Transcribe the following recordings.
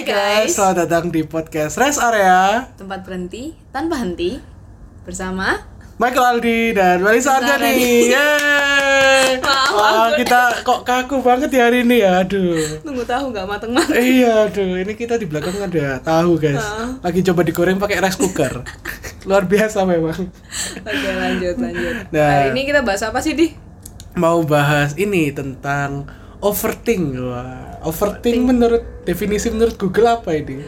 Hai guys, selamat datang di podcast Rest Area. Tempat berhenti tanpa henti Bersama Michael Aldi dan Melisa Melisa Arjani Yeay. Maaf, Wah, kita kok kaku banget ya hari ini? Ya Aduh. Tunggu tahu nggak mateng-mateng. Iya, aduh, ini kita di belakang ada tahu guys. Lagi coba digoreng pakai rice cooker. Luar biasa memang. Oke lanjut lanjut. Nah. Hari ini kita bahas apa sih di? Mau bahas ini tentang overthink. Wah, overthink menurut definisi menurut Google apa ini?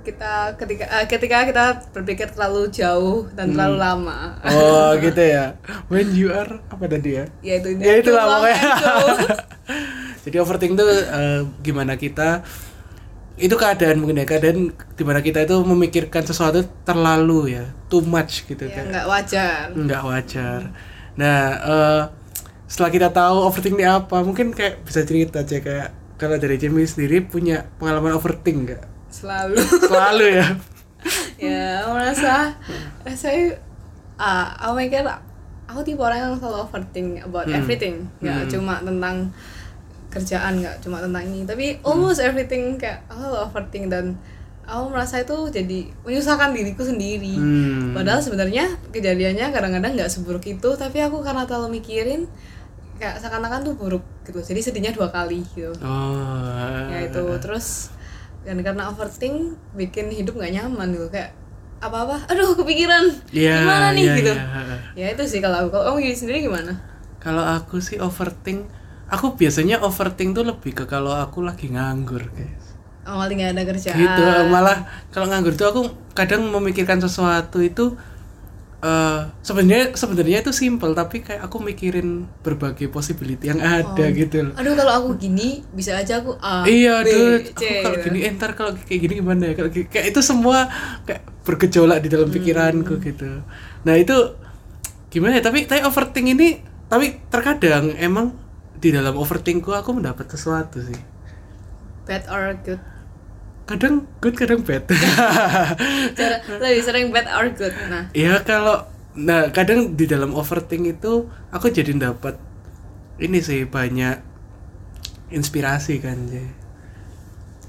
Kita ketika eh, ketika kita berpikir terlalu jauh dan terlalu lama Oh, gitu ya. When you are apa tadi ya? Ya too long pokoknya. and so. Jadi overthink tuh eh, gimana kita itu keadaan mungkin ya keadaan di mana kita itu memikirkan sesuatu terlalu ya too much gitu Ya kan nggak wajar nggak wajar. Nah, eh, setelah kita tahu overthink ini apa, mungkin kayak bisa cerita aja kayak kalau dari Jamie sendiri punya pengalaman overthink nggak? Selalu Selalu ya. Ya merasa Saya ah, Aku mikir Aku tipe orang yang selalu overthink about Hmm. everything Nggak cuma tentang kerjaan nggak cuma tentang ini tapi almost everything kayak aku selalu overthink dan aku merasa itu jadi menyusahkan diriku sendiri Hmm. padahal sebenarnya kejadiannya kadang-kadang nggak seburuk itu tapi aku karena terlalu mikirin kayak seakan-akan tuh buruk gitu. Jadi sedihnya dua kali gitu. Oh. ya itu. Terus dan karena overthink bikin hidup nggak nyaman gitu. Kayak apa-apa aduh kepikiran. Iya, gimana nih? iya, gitu. iya. ya itu sih kalau aku. Kalau kamu sendiri gimana? Kalau aku sih overthink, aku biasanya overthink tuh lebih ke kalau aku lagi nganggur, guys. oh malah nggak ada kerjaan. Gitu, malah kalau nganggur tuh aku kadang memikirkan sesuatu itu eh sebenarnya sebenarnya itu simple tapi kayak aku mikirin berbagai possibility yang ada gitu loh. aduh kalau aku gini bisa aja aku A Iya, B, aduh, C, aku kalau gitu. gini entar kalau kayak gini gimana ya? Kalau kayak itu semua kayak bergejolak di dalam pikiranku Hmm. gitu. Nah, itu gimana ya? Tapi tapi overthink ini tapi terkadang emang di dalam overthinkku aku mendapat sesuatu sih. bad or good Kadang good, kadang bad. Cara, lebih sering bad or good nah ya kalau nah kadang di dalam overthink itu aku jadi dapat ini sih banyak inspirasi kan Jay.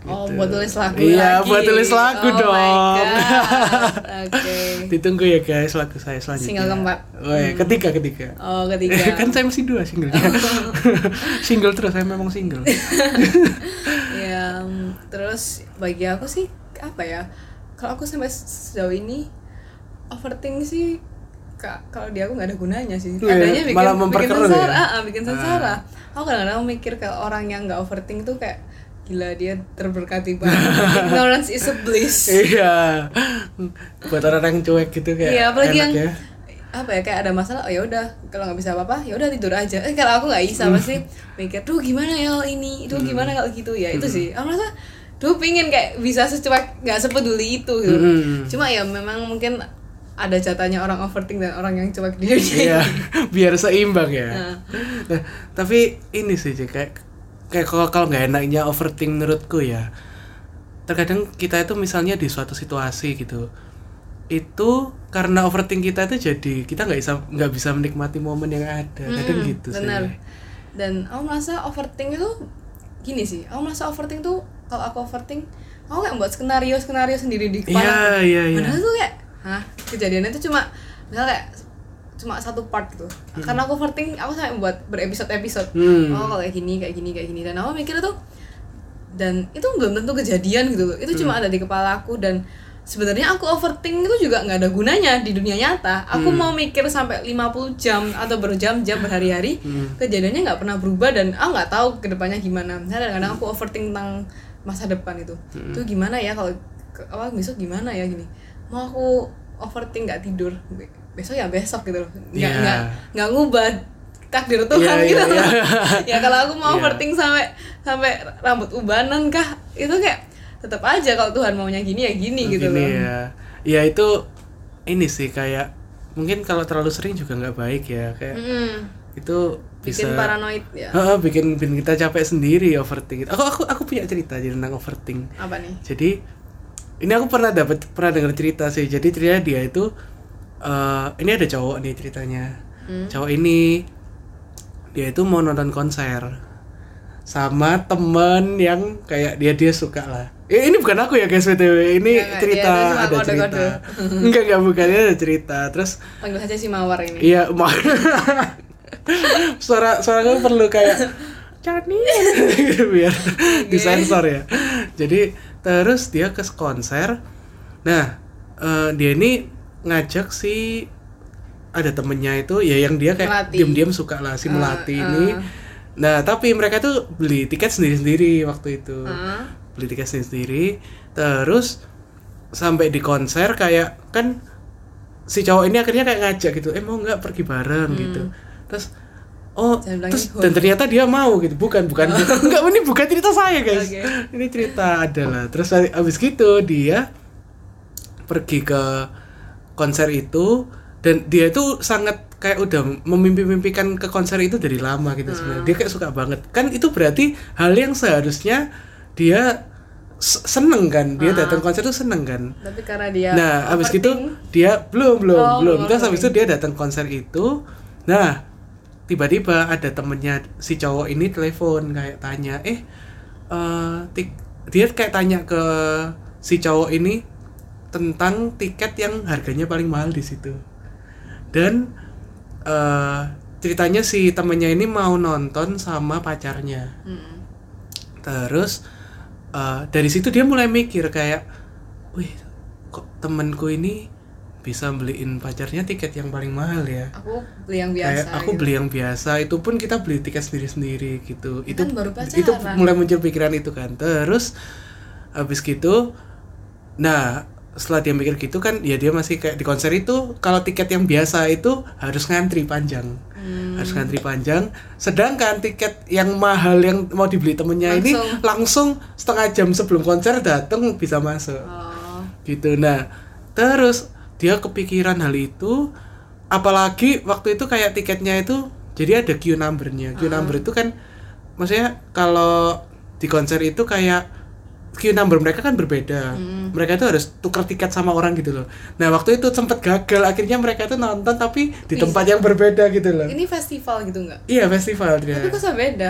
oh Gitu. buat tulis lagu Iya, lagi. buat tulis lagu oh dong. oke Ditunggu ya guys lagu saya selanjutnya. Single keempat. Woi, ketiga ketiga. oh ketiga kan saya masih dua singlenya. single terus saya memang single. Mm, terus bagi aku sih apa ya kalau aku sampai sejauh ini overthink sih ka- kalau di aku nggak ada gunanya sih Iya, adanya bikin malah bikin sengsara ya? ah, ah, bikin sengsara aku kadang-kadang mikir kalau orang yang nggak overthink tuh kayak gila dia terberkati banget ignorance is a bliss iya. Buat orang yang cuek gitu kayak Iya, apalagi yang ya. Apa ya kayak ada masalah oh ya udah kalau nggak bisa apa-apa ya udah tidur aja eh kalau aku nggak bisa Hmm. pasti mikir tuh gimana ya ini itu gimana kalau gitu ya itu sih aku merasa tuh pingin kayak bisa secuek nggak sepeduli itu gitu Hmm. cuma ya memang mungkin ada jatahnya orang overthink dan orang yang cuek di dunia Iya, biar seimbang ya. Nah. Nah, tapi ini sih kayak kayak kalau kalau nggak enaknya overthink menurutku ya. Terkadang kita itu misalnya di suatu situasi gitu. Itu karena overthink kita itu jadi kita nggak bisa nggak bisa menikmati momen yang ada. Kadang Hmm, gitu benar sih. dan aku merasa overthink itu gini sih aku merasa overthink tuh kalau aku overthink aku kayak buat skenario skenario sendiri di kepala Iya, iya, iya. padahal tuh kayak hah kejadiannya tuh cuma misalnya kayak cuma satu part gitu karena aku overthink aku sampai buat berepisode-episode Hmm. oh kalau kayak gini kayak gini kayak gini dan aku mikir tuh dan itu belum tentu kejadian gitu itu cuma Hmm. ada di kepala aku dan sebenarnya aku overthink itu juga nggak ada gunanya di dunia nyata aku Hmm. mau mikir sampai 50 jam atau berjam-jam berhari-hari Hmm. kejadiannya nggak pernah berubah dan aku nggak tahu ke depannya gimana kadang-kadang aku overthink tentang masa depan itu Hmm. itu gimana ya kalau apa besok gimana ya gini mau aku overthink nggak tidur be- besok ya besok gitu loh nggak Iya. nggak nggak ngubah takdir Tuhan Iya, gitu iya, iya. ya kalau aku mau Iya. overthink sampai sampai rambut ubanan kah itu kayak tetap aja kalau Tuhan maunya gini ya gini gitu Gini loh ya. Ya itu ini sih kayak mungkin kalau terlalu sering juga nggak baik ya kayak Mm-mm. itu bisa bikin paranoid ya Heeh, bikin bikin kita capek sendiri overthink. Aku aku aku punya cerita aja tentang overthink. apa nih Jadi ini aku pernah dapat pernah dengar cerita sih. Jadi cerita dia itu eh ini ada cowok nih ceritanya. Hmm. Cowok ini dia itu mau nonton konser sama temen yang kayak dia dia suka lah. Eh, ini bukan aku ya guys btw ini nggak, cerita cuma ada kode-kode. cerita. enggak enggak bukan ini ada cerita. Terus panggil saja si mawar ini. Iya ma- suara suara kamu perlu kayak Cani. Gitu biar disensor ya. Jadi terus dia ke konser. Nah eh, dia ini ngajak si ada temennya itu ya yang dia kayak diam-diam suka lah si Ah, melati ah. ini nah tapi mereka tuh beli tiket sendiri-sendiri waktu itu. Heeh. beli tiket sendiri terus sampai di konser kayak kan si cowok ini akhirnya kayak ngajak gitu eh mau nggak pergi bareng? gitu. Terus oh Jangan bilang terus ini dan ternyata dia mau gitu. Bukan bukan. Enggak ini bukan cerita saya guys. Oke. ini cerita adalah. Terus abis gitu dia pergi ke konser itu dan dia itu sangat kayak udah memimpi-mimpikan ke konser itu dari lama gitu sebenarnya. Dia kayak suka banget. Kan itu berarti hal yang seharusnya dia seneng kan? Dia datang konser itu seneng kan? Tapi karena dia nah abis gitu overthink, dia belum belum Oh, belum. terus abis itu dia datang konser itu. Nah tiba-tiba ada temennya si cowok ini telepon kayak tanya eh tik- dia kayak tanya ke si cowok ini tentang tiket yang harganya paling mahal di situ. Dan eh, ceritanya si temennya ini mau nonton sama pacarnya Mm-mm. terus eh, dari situ dia mulai mikir kayak wih kok temenku ini bisa beliin pacarnya tiket yang paling mahal ya aku beli yang biasa kayak aku gitu. beli yang biasa itu pun kita beli tiket sendiri-sendiri gitu itu Kan baru pacaran. itu mulai muncul pikiran itu kan terus habis gitu nah setelah dia mikir gitu kan ya dia masih kayak di konser itu kalau tiket yang biasa itu harus ngantri panjang. Hmm. harus ngantri panjang. Sedangkan tiket yang mahal yang mau dibeli temennya ini Langsung. langsung setengah jam sebelum konser datang bisa masuk. Oh. Gitu. Nah terus dia kepikiran hal itu apalagi waktu itu kayak tiketnya itu jadi ada queue numbernya. Queue number itu kan maksudnya kalau di konser itu kayak queue number mereka kan berbeda mereka itu harus tukar tiket sama orang gitu loh nah waktu itu sempet gagal akhirnya mereka itu nonton tapi di Bisa. tempat yang berbeda gitu loh ini festival gitu nggak iya festival dia tapi kok bisa beda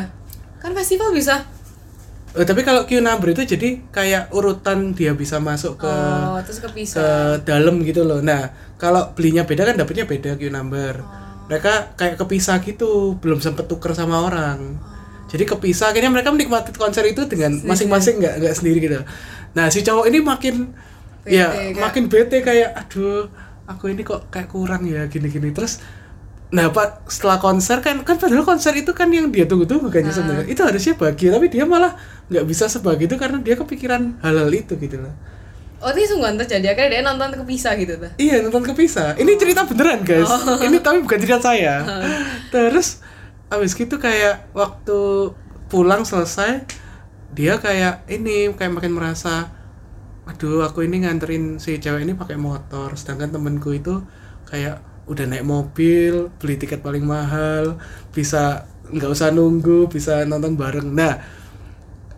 kan festival bisa Eh, tapi kalau queue number itu jadi kayak urutan dia bisa masuk ke oh terus ke kepisah dalam gitu loh. Nah, kalau belinya beda kan dapetnya beda queue number. Mereka kayak kepisah gitu, belum sempet tuker sama orang. Jadi kepisah akhirnya mereka menikmati konser itu dengan masing-masing nggak nggak sendiri gitu. Nah, si cowok ini makin Bete, ya kayak- makin bete kayak aduh, aku ini kok kayak kurang ya gini-gini terus Nah, Pak, setelah konser kan kan padahal konser itu kan yang dia tunggu-tunggu kan ya sebenarnya. Itu harusnya bahagia, tapi dia malah nggak bisa sebahagia itu karena dia kepikiran hal-hal itu gitu loh. oh ini sungguhan terjadi akhirnya dia nonton kepisah gitu tuh Iya nonton kepisah. Ini cerita beneran guys. Ini tapi bukan cerita saya. Terus abis gitu kayak waktu pulang selesai dia kayak ini kayak makin merasa aduh aku ini nganterin si cewek ini pakai motor sedangkan temenku itu kayak udah naik mobil beli tiket paling mahal bisa nggak usah nunggu bisa nonton bareng nah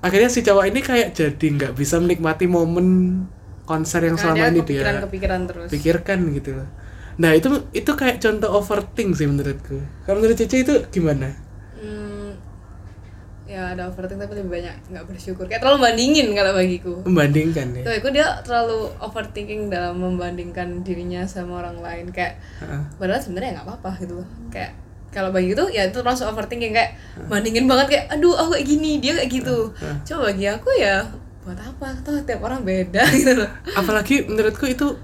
akhirnya si cowok ini kayak jadi nggak bisa menikmati momen konser yang selama karena ini dia dia kepikiran kepikiran terus pikirkan gitu loh. Nah itu itu kayak contoh overthink sih menurutku. Kalau menurut Cici itu gimana? Ya ada overthink tapi lebih banyak nggak bersyukur. Kayak terlalu bandingin kalau bagiku. Membandingkan ya. Tuh, aku dia terlalu overthinking dalam membandingkan dirinya sama orang lain. Kayak Heeh. padahal sebenarnya nggak apa-apa gitu loh. Kayak kalau bagi itu ya itu termasuk overthinking. Kayak bandingin banget kayak aduh aku kayak gini dia kayak gitu. Coba bagi aku ya buat apa? Toh tiap orang beda gitu loh. Apalagi menurutku itu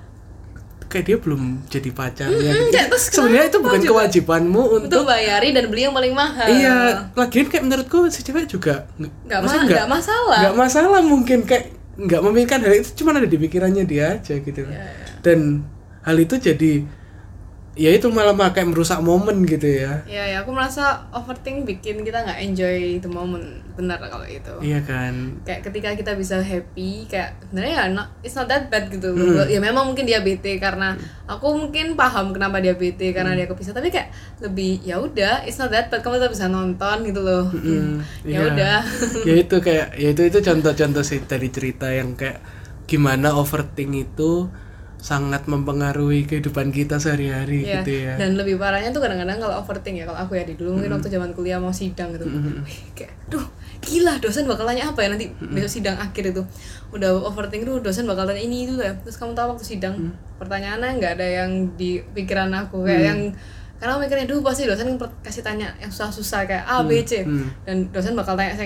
kayak dia belum jadi pacarnya. Mm-mm, gitu. kayak terus Sebenarnya itu bukan juga? kewajibanmu untuk untuk bayari dan beli yang paling mahal Iya, lagian kayak menurutku si cewek juga nggak nggak maksudnya ma- nggak masalah nggak masalah mungkin kayak nggak memikirkan hal itu cuma ada di pikirannya dia aja gitu Iya, iya. dan hal itu jadi ya itu malah kayak merusak momen gitu ya. Ya ya aku merasa overthink bikin kita nggak enjoy the moment benar kalau itu. Iya kan? Kayak ketika kita bisa happy kayak sebenarnya ya not, it's not that bad gitu. Hmm. ya memang mungkin dia bete karena aku mungkin paham kenapa dia bete karena Hmm. dia kepisah. Tapi kayak lebih ya udah it's not that bad kamu tetap bisa nonton gitu loh. Mm, ya iya. udah. Ya itu kayak ya itu itu contoh-contoh sih dari cerita yang kayak gimana overthink itu sangat mempengaruhi kehidupan kita sehari-hari Iya, gitu ya. Dan lebih parahnya tuh kadang-kadang kalau overthink ya kalau aku ya di dulu mungkin waktu zaman kuliah mau sidang gitu. Wih, kayak duh gila dosen bakal tanya apa ya nanti besok sidang akhir itu. Udah overthinking tuh dosen bakal tanya ini itu ya. Terus kamu tahu waktu sidang pertanyaannya nggak ada yang di pikiran aku kayak yang karena aku mikirnya dulu pasti dosen kasih tanya yang susah-susah kayak A B C. Dan dosen bakal tanya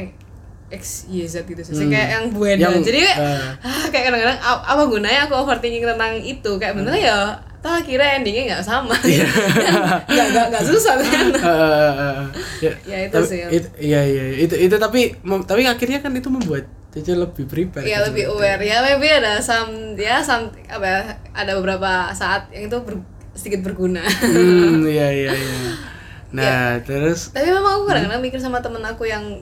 X Y Z gitu sih. Kayak yang buena. Yang, jadi kayak eh. ah, kayak kadang-kadang apa gunanya aku overthinking tentang itu? Kayak bener ya toh akhirnya endingnya nggak sama. Iya. nggak nggak nggak susah kan? Eh, ya, Ya, itu tapi- sih. it- iya iya itu itu tapi tapi akhirnya kan itu membuat Cece lebih prepare ya lebih aware. Ya maybe ada some ya some apa ya, ada beberapa saat yang itu ber- sedikit berguna. Hmm iya iya iya. Nah terus tapi memang aku kadang-kadang mikir sama temen aku yang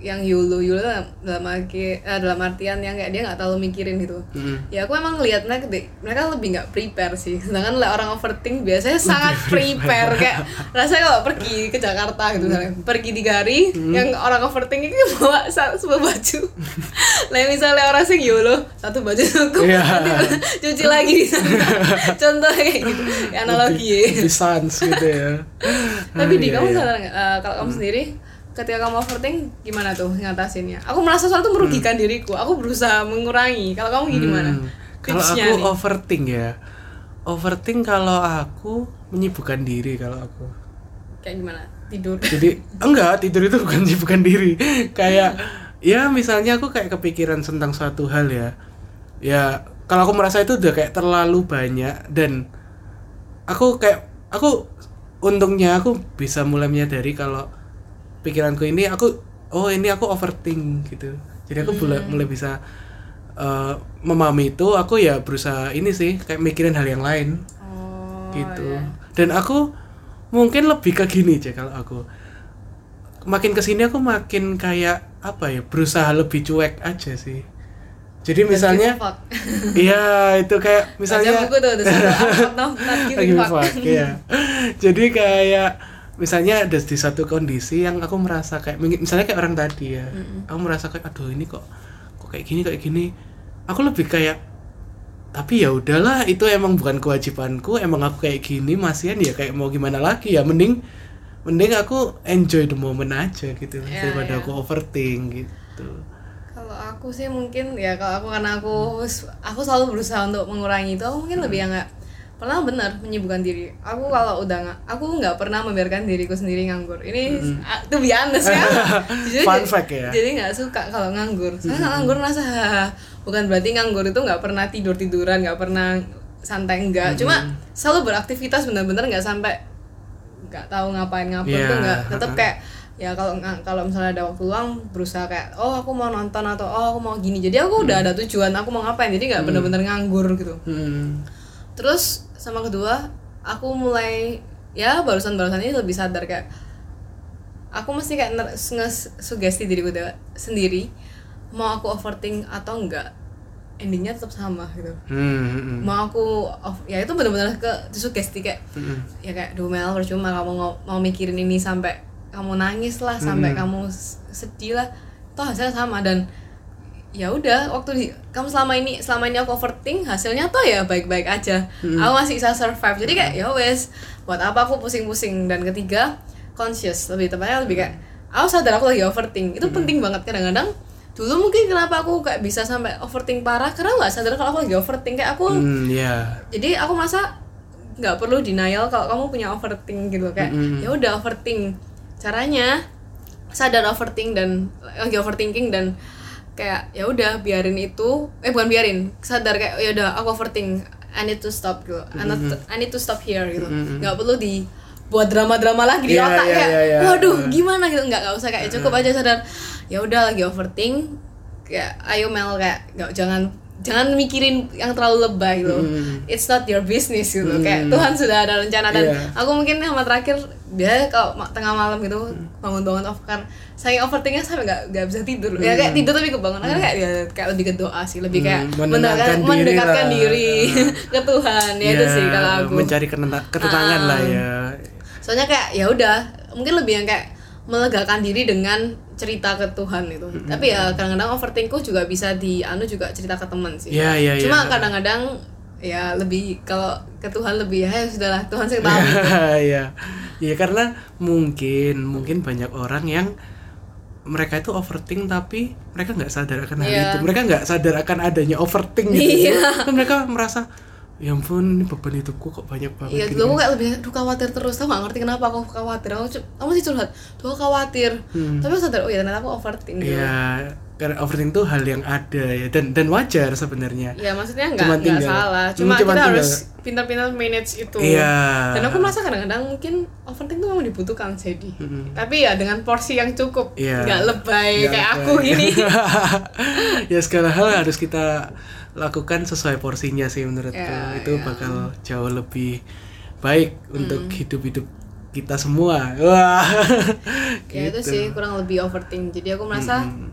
yang yulu yulu dalam arti, eh, dalam artian yang kayak dia nggak terlalu mikirin gitu. Mm, ya aku emang ngeliat mereka mereka lebih nggak prepare sih. Sedangkan lah orang overthink biasanya sangat prepare. Kayak rasanya kalau pergi ke Jakarta gitu misalnya pergi tiga hari yang orang overthink itu bawa sebuah baju. Lah misalnya orang sing yolo satu baju cukup. Iya. nanti cuci lagi. Di sana contoh kayak gitu. Ya, analogi. lebih sans gitu ya. Tapi di iya, kamu iya. sadar nggak? Eh, kalau kamu sendiri ketika kamu overthink gimana tuh ngatasinnya? Aku merasa soal itu merugikan diriku. Aku berusaha mengurangi. Kalau kamu gimana? Hmm, kalau aku nih. overthink ya. Overthink kalau aku menyibukkan diri kalau aku. Kayak gimana? Tidur. Jadi enggak tidur itu bukan bukan diri. Kayak ya misalnya aku kayak kepikiran tentang suatu hal ya. Ya kalau aku merasa itu udah kayak terlalu banyak dan aku kayak aku untungnya aku bisa mulai menyadari kalau pikiranku ini aku oh ini aku overthink gitu. Jadi aku mulai mulai bisa eh, memahami itu aku ya berusaha ini sih kayak mikirin hal yang lain. Oh gitu. dan aku mungkin lebih ke gini aja kalau aku. Makin ke sini aku makin kayak apa ya berusaha lebih cuek aja sih. Jadi misalnya iya itu kayak misalnya tuh the Secret of not lagi giving fuck. fuck ya jadi kayak misalnya ada di satu kondisi yang aku merasa kayak misalnya kayak orang tadi ya aku merasa kayak aduh ini kok kok kayak gini kayak gini. Aku lebih kayak tapi ya udahlah itu emang bukan kewajibanku emang aku kayak gini masian ya kayak mau gimana lagi ya mending mending aku enjoy the moment aja gitu Ya, daripada ya. aku overthink gitu. Kalau aku sih mungkin ya kalau aku karena aku aku selalu berusaha untuk mengurangi itu aku mungkin lebih yang nggak pernah benar menyibukkan diri. Aku kalau udah nggak aku nggak pernah membiarkan diriku sendiri nganggur. Ini tuh biasa ya. Jujur, Fun jadi- fact ya. jadi nggak suka kalau nganggur. Saya nggak nganggur "Hahaha." bukan berarti nganggur itu nggak pernah tidur tiduran nggak pernah santai enggak cuma selalu beraktivitas benar-benar nggak sampai nggak tahu ngapain ngapain Iya, tuh nggak tetap kayak ya kalau kalau misalnya ada waktu luang berusaha kayak oh aku mau nonton atau oh aku mau gini. Jadi aku udah ada tujuan aku mau ngapain. Jadi nggak bener-bener nganggur gitu. Hmm. terus sama kedua aku mulai ya barusan-barusan ini lebih sadar kayak aku mesti kayak ner- nge- sugesti diriku sendiri mau aku overthink atau enggak endingnya tetap sama gitu. Hmm, hmm, mau aku off, ya itu benar-benar ke sugesti kayak hmm. ya kayak duh Mel percuma kamu mau, mau mikirin ini sampai kamu nangis lah sampai kamu s- sedih lah. Toh hasilnya sama dan ya udah waktu di kamu selama ini selama ini aku overthink hasilnya toh ya baik-baik aja. Aku masih bisa survive. Jadi kayak ya wes buat apa aku pusing-pusing? Dan ketiga conscious lebih tepatnya lebih kayak aku sadar aku lagi overthink. Itu penting banget kadang-kadang. Dulu mungkin kenapa aku kayak bisa sampai overthink parah? Karena nggak sadar kalau aku lagi overthink. Kayak aku Hmm, ya jadi aku merasa nggak perlu denial kalau kamu punya overthink gitu. Kayak ya udah overthink. Caranya sadar overthink dan lagi overthinking dan kayak ya udah biarin itu. Eh bukan biarin sadar kayak ya udah aku overthink. I need to stop gitu. I, need to, I need to stop here gitu. Nggak perlu di buat drama-drama lagi di Iya, otak iya, kayak iya, iya. waduh gimana? Gitu. Nggak nggak usah kayak cukup aja sadar. Ya udah lagi overthink. Kayak ayo Mel kayak nggak jangan jangan mikirin yang terlalu lebay gitu. It's not your business gitu. Kayak Tuhan sudah ada rencana dan Iya. aku mungkin sama terakhir biasanya kalau tengah malam gitu bangun-bangun off kan saya overthinknya sampai nggak nggak bisa tidur. Ya kayak tidur tapi kebangun. Kan kayak ya, kayak lebih ke doa sih lebih kayak Hmm, menenangkan mendekatkan, diri mendekatkan diri ke Tuhan. Ya, itu sih kalau aku. Ah. mencari ketenangan lah ya. Soalnya kayak ya udah mungkin lebih yang kayak melegakan diri dengan cerita ke Tuhan itu. Tapi ya kadang-kadang overthinkku juga bisa di anu juga cerita ke teman sih. Iya, iya, iya. cuma kadang-kadang ya lebih kalau ke Tuhan lebih ya sudahlah Tuhan sih tahu. Ya. Ya karena mungkin mungkin banyak orang yang mereka itu overthink tapi mereka nggak sadar akan hal Iya. itu. Mereka nggak sadar akan adanya overthink gitu. Iya. kan mereka merasa ya ampun ini beban hidupku kok banyak banget Iya, gini." dulu aku kayak lebih duh khawatir terus, tau gak ngerti kenapa aku khawatir. Aku, aku masih curhat, duh aku khawatir. Tapi aku sadar, oh ya ternyata aku overthink. gitu. Hmm. Iya, karena overthink itu hal yang ada ya dan dan wajar sebenarnya. Ya maksudnya nggak salah, Hmm, cuma cuman kita tinggal. harus pintar-pintar manage itu. Iya. Dan aku merasa kadang-kadang mungkin overthink itu memang dibutuhkan jadi. Mm-mm. Tapi ya dengan porsi yang cukup, Iya. nggak lebay Nggak kayak apa. aku gini. ya segala hal harus kita lakukan sesuai porsinya sih menurutku. Ya, itu ya. bakal jauh lebih baik untuk Hmm. hidup-hidup kita semua. Wah. ya itu Gitu. sih kurang lebih overthink. Jadi aku merasa Mm-mm.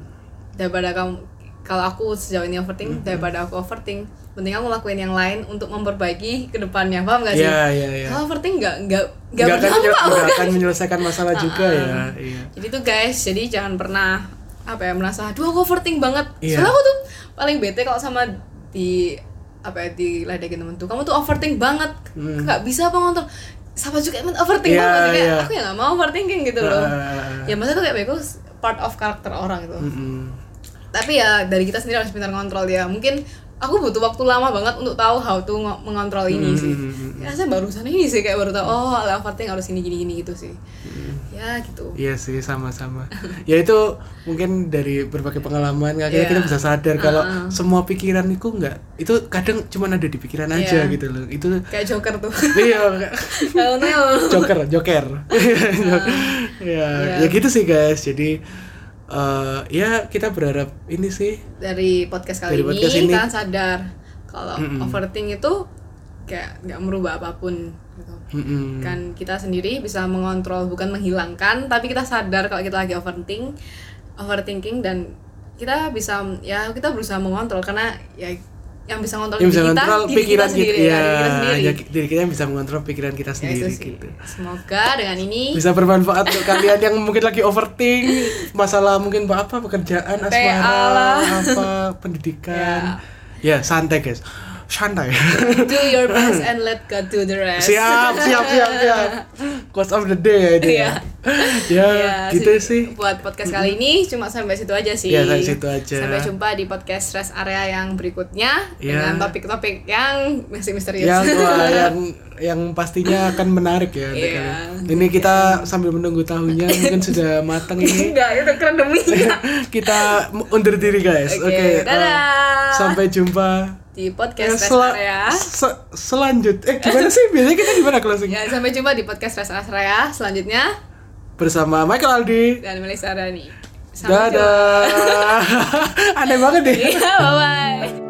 Daripada kamu kalau aku sejauh ini overthink daripada aku overthink penting aku lakuin yang lain untuk memperbaiki ke depannya paham gak sih Iya, iya, iya. kalau overthink nggak nggak nggak Nggak akan, udah. akan menyelesaikan masalah juga ya. Iya. jadi tuh guys jadi jangan pernah apa ya merasa aduh aku overthink banget Iya. soalnya aku tuh paling bete kalau sama di apa ya diledekin temen tuh kamu tuh overthink banget Hmm. nggak bisa apa ngontrol sama juga emang overthink Iya, banget kayak iya. aku ya nggak mau overthinking gitu loh Ah. ya maksudnya tuh kayak bego part of karakter orang gitu Mm-mm. Tapi ya dari kita sendiri harus pintar ngontrol ya mungkin aku butuh waktu lama banget untuk tahu how to ngo- mengontrol ini Hmm, sih hmm, hmm, ya saya barusan ini sih kayak baru tahu oh lah overthink harus ini gini gini gitu sih Hmm. ya gitu Iya sih sama-sama. ya itu mungkin dari berbagai pengalaman akhirnya Iya. kita bisa sadar kalau Uh-uh. semua pikiran itu enggak itu kadang cuma ada di pikiran aja Iya. gitu loh. Itu kayak joker tuh iya kalau Neo joker joker. ya, Iya. ya gitu sih guys. Jadi eh, ya kita berharap ini sih dari podcast kali Dari ini, podcast ini. kalian sadar kalau Mm-mm. overthink itu kayak nggak merubah apa pun gitu mm-mm. kan kita sendiri bisa mengontrol bukan menghilangkan tapi kita sadar kalau kita lagi overthinking overthinking dan kita bisa ya kita berusaha mengontrol karena ya yang bisa ngontrol yang bisa diri kita pikiran kita sendiri ya, ya, diri kita sendiri. ya, diri kita yang bisa mengontrol pikiran kita Ya, sendiri sih. gitu. semoga dengan ini bisa bermanfaat untuk kalian yang mungkin lagi overthink masalah mungkin apa pekerjaan asmara apa pendidikan. Ya santai guys santai do your best and let God do the rest siap siap siap siap quotes of the day ya ini Iya. ya, Ya, gitu sih buat podcast kali ini cuma sampai situ aja sih Ya, sampai situ aja. sampai jumpa di podcast rest area yang berikutnya Ya. dengan topik-topik yang masih misterius yang wah, yang yang pastinya akan menarik ya Iya. kalian. ini kita sambil menunggu tahunya mungkin sudah matang ini enggak itu keren demi kita undur diri guys Oke, oke eh, dadah. sampai jumpa di podcast rest sel- area se- selanjut. Eh gimana sih? Biasanya kita gimana closing ya sampai jumpa di podcast rest area selanjutnya bersama Michael Aldi. dan Melisa Rani. Sampai jumpa. dadah aneh banget deh. Iya, bye bye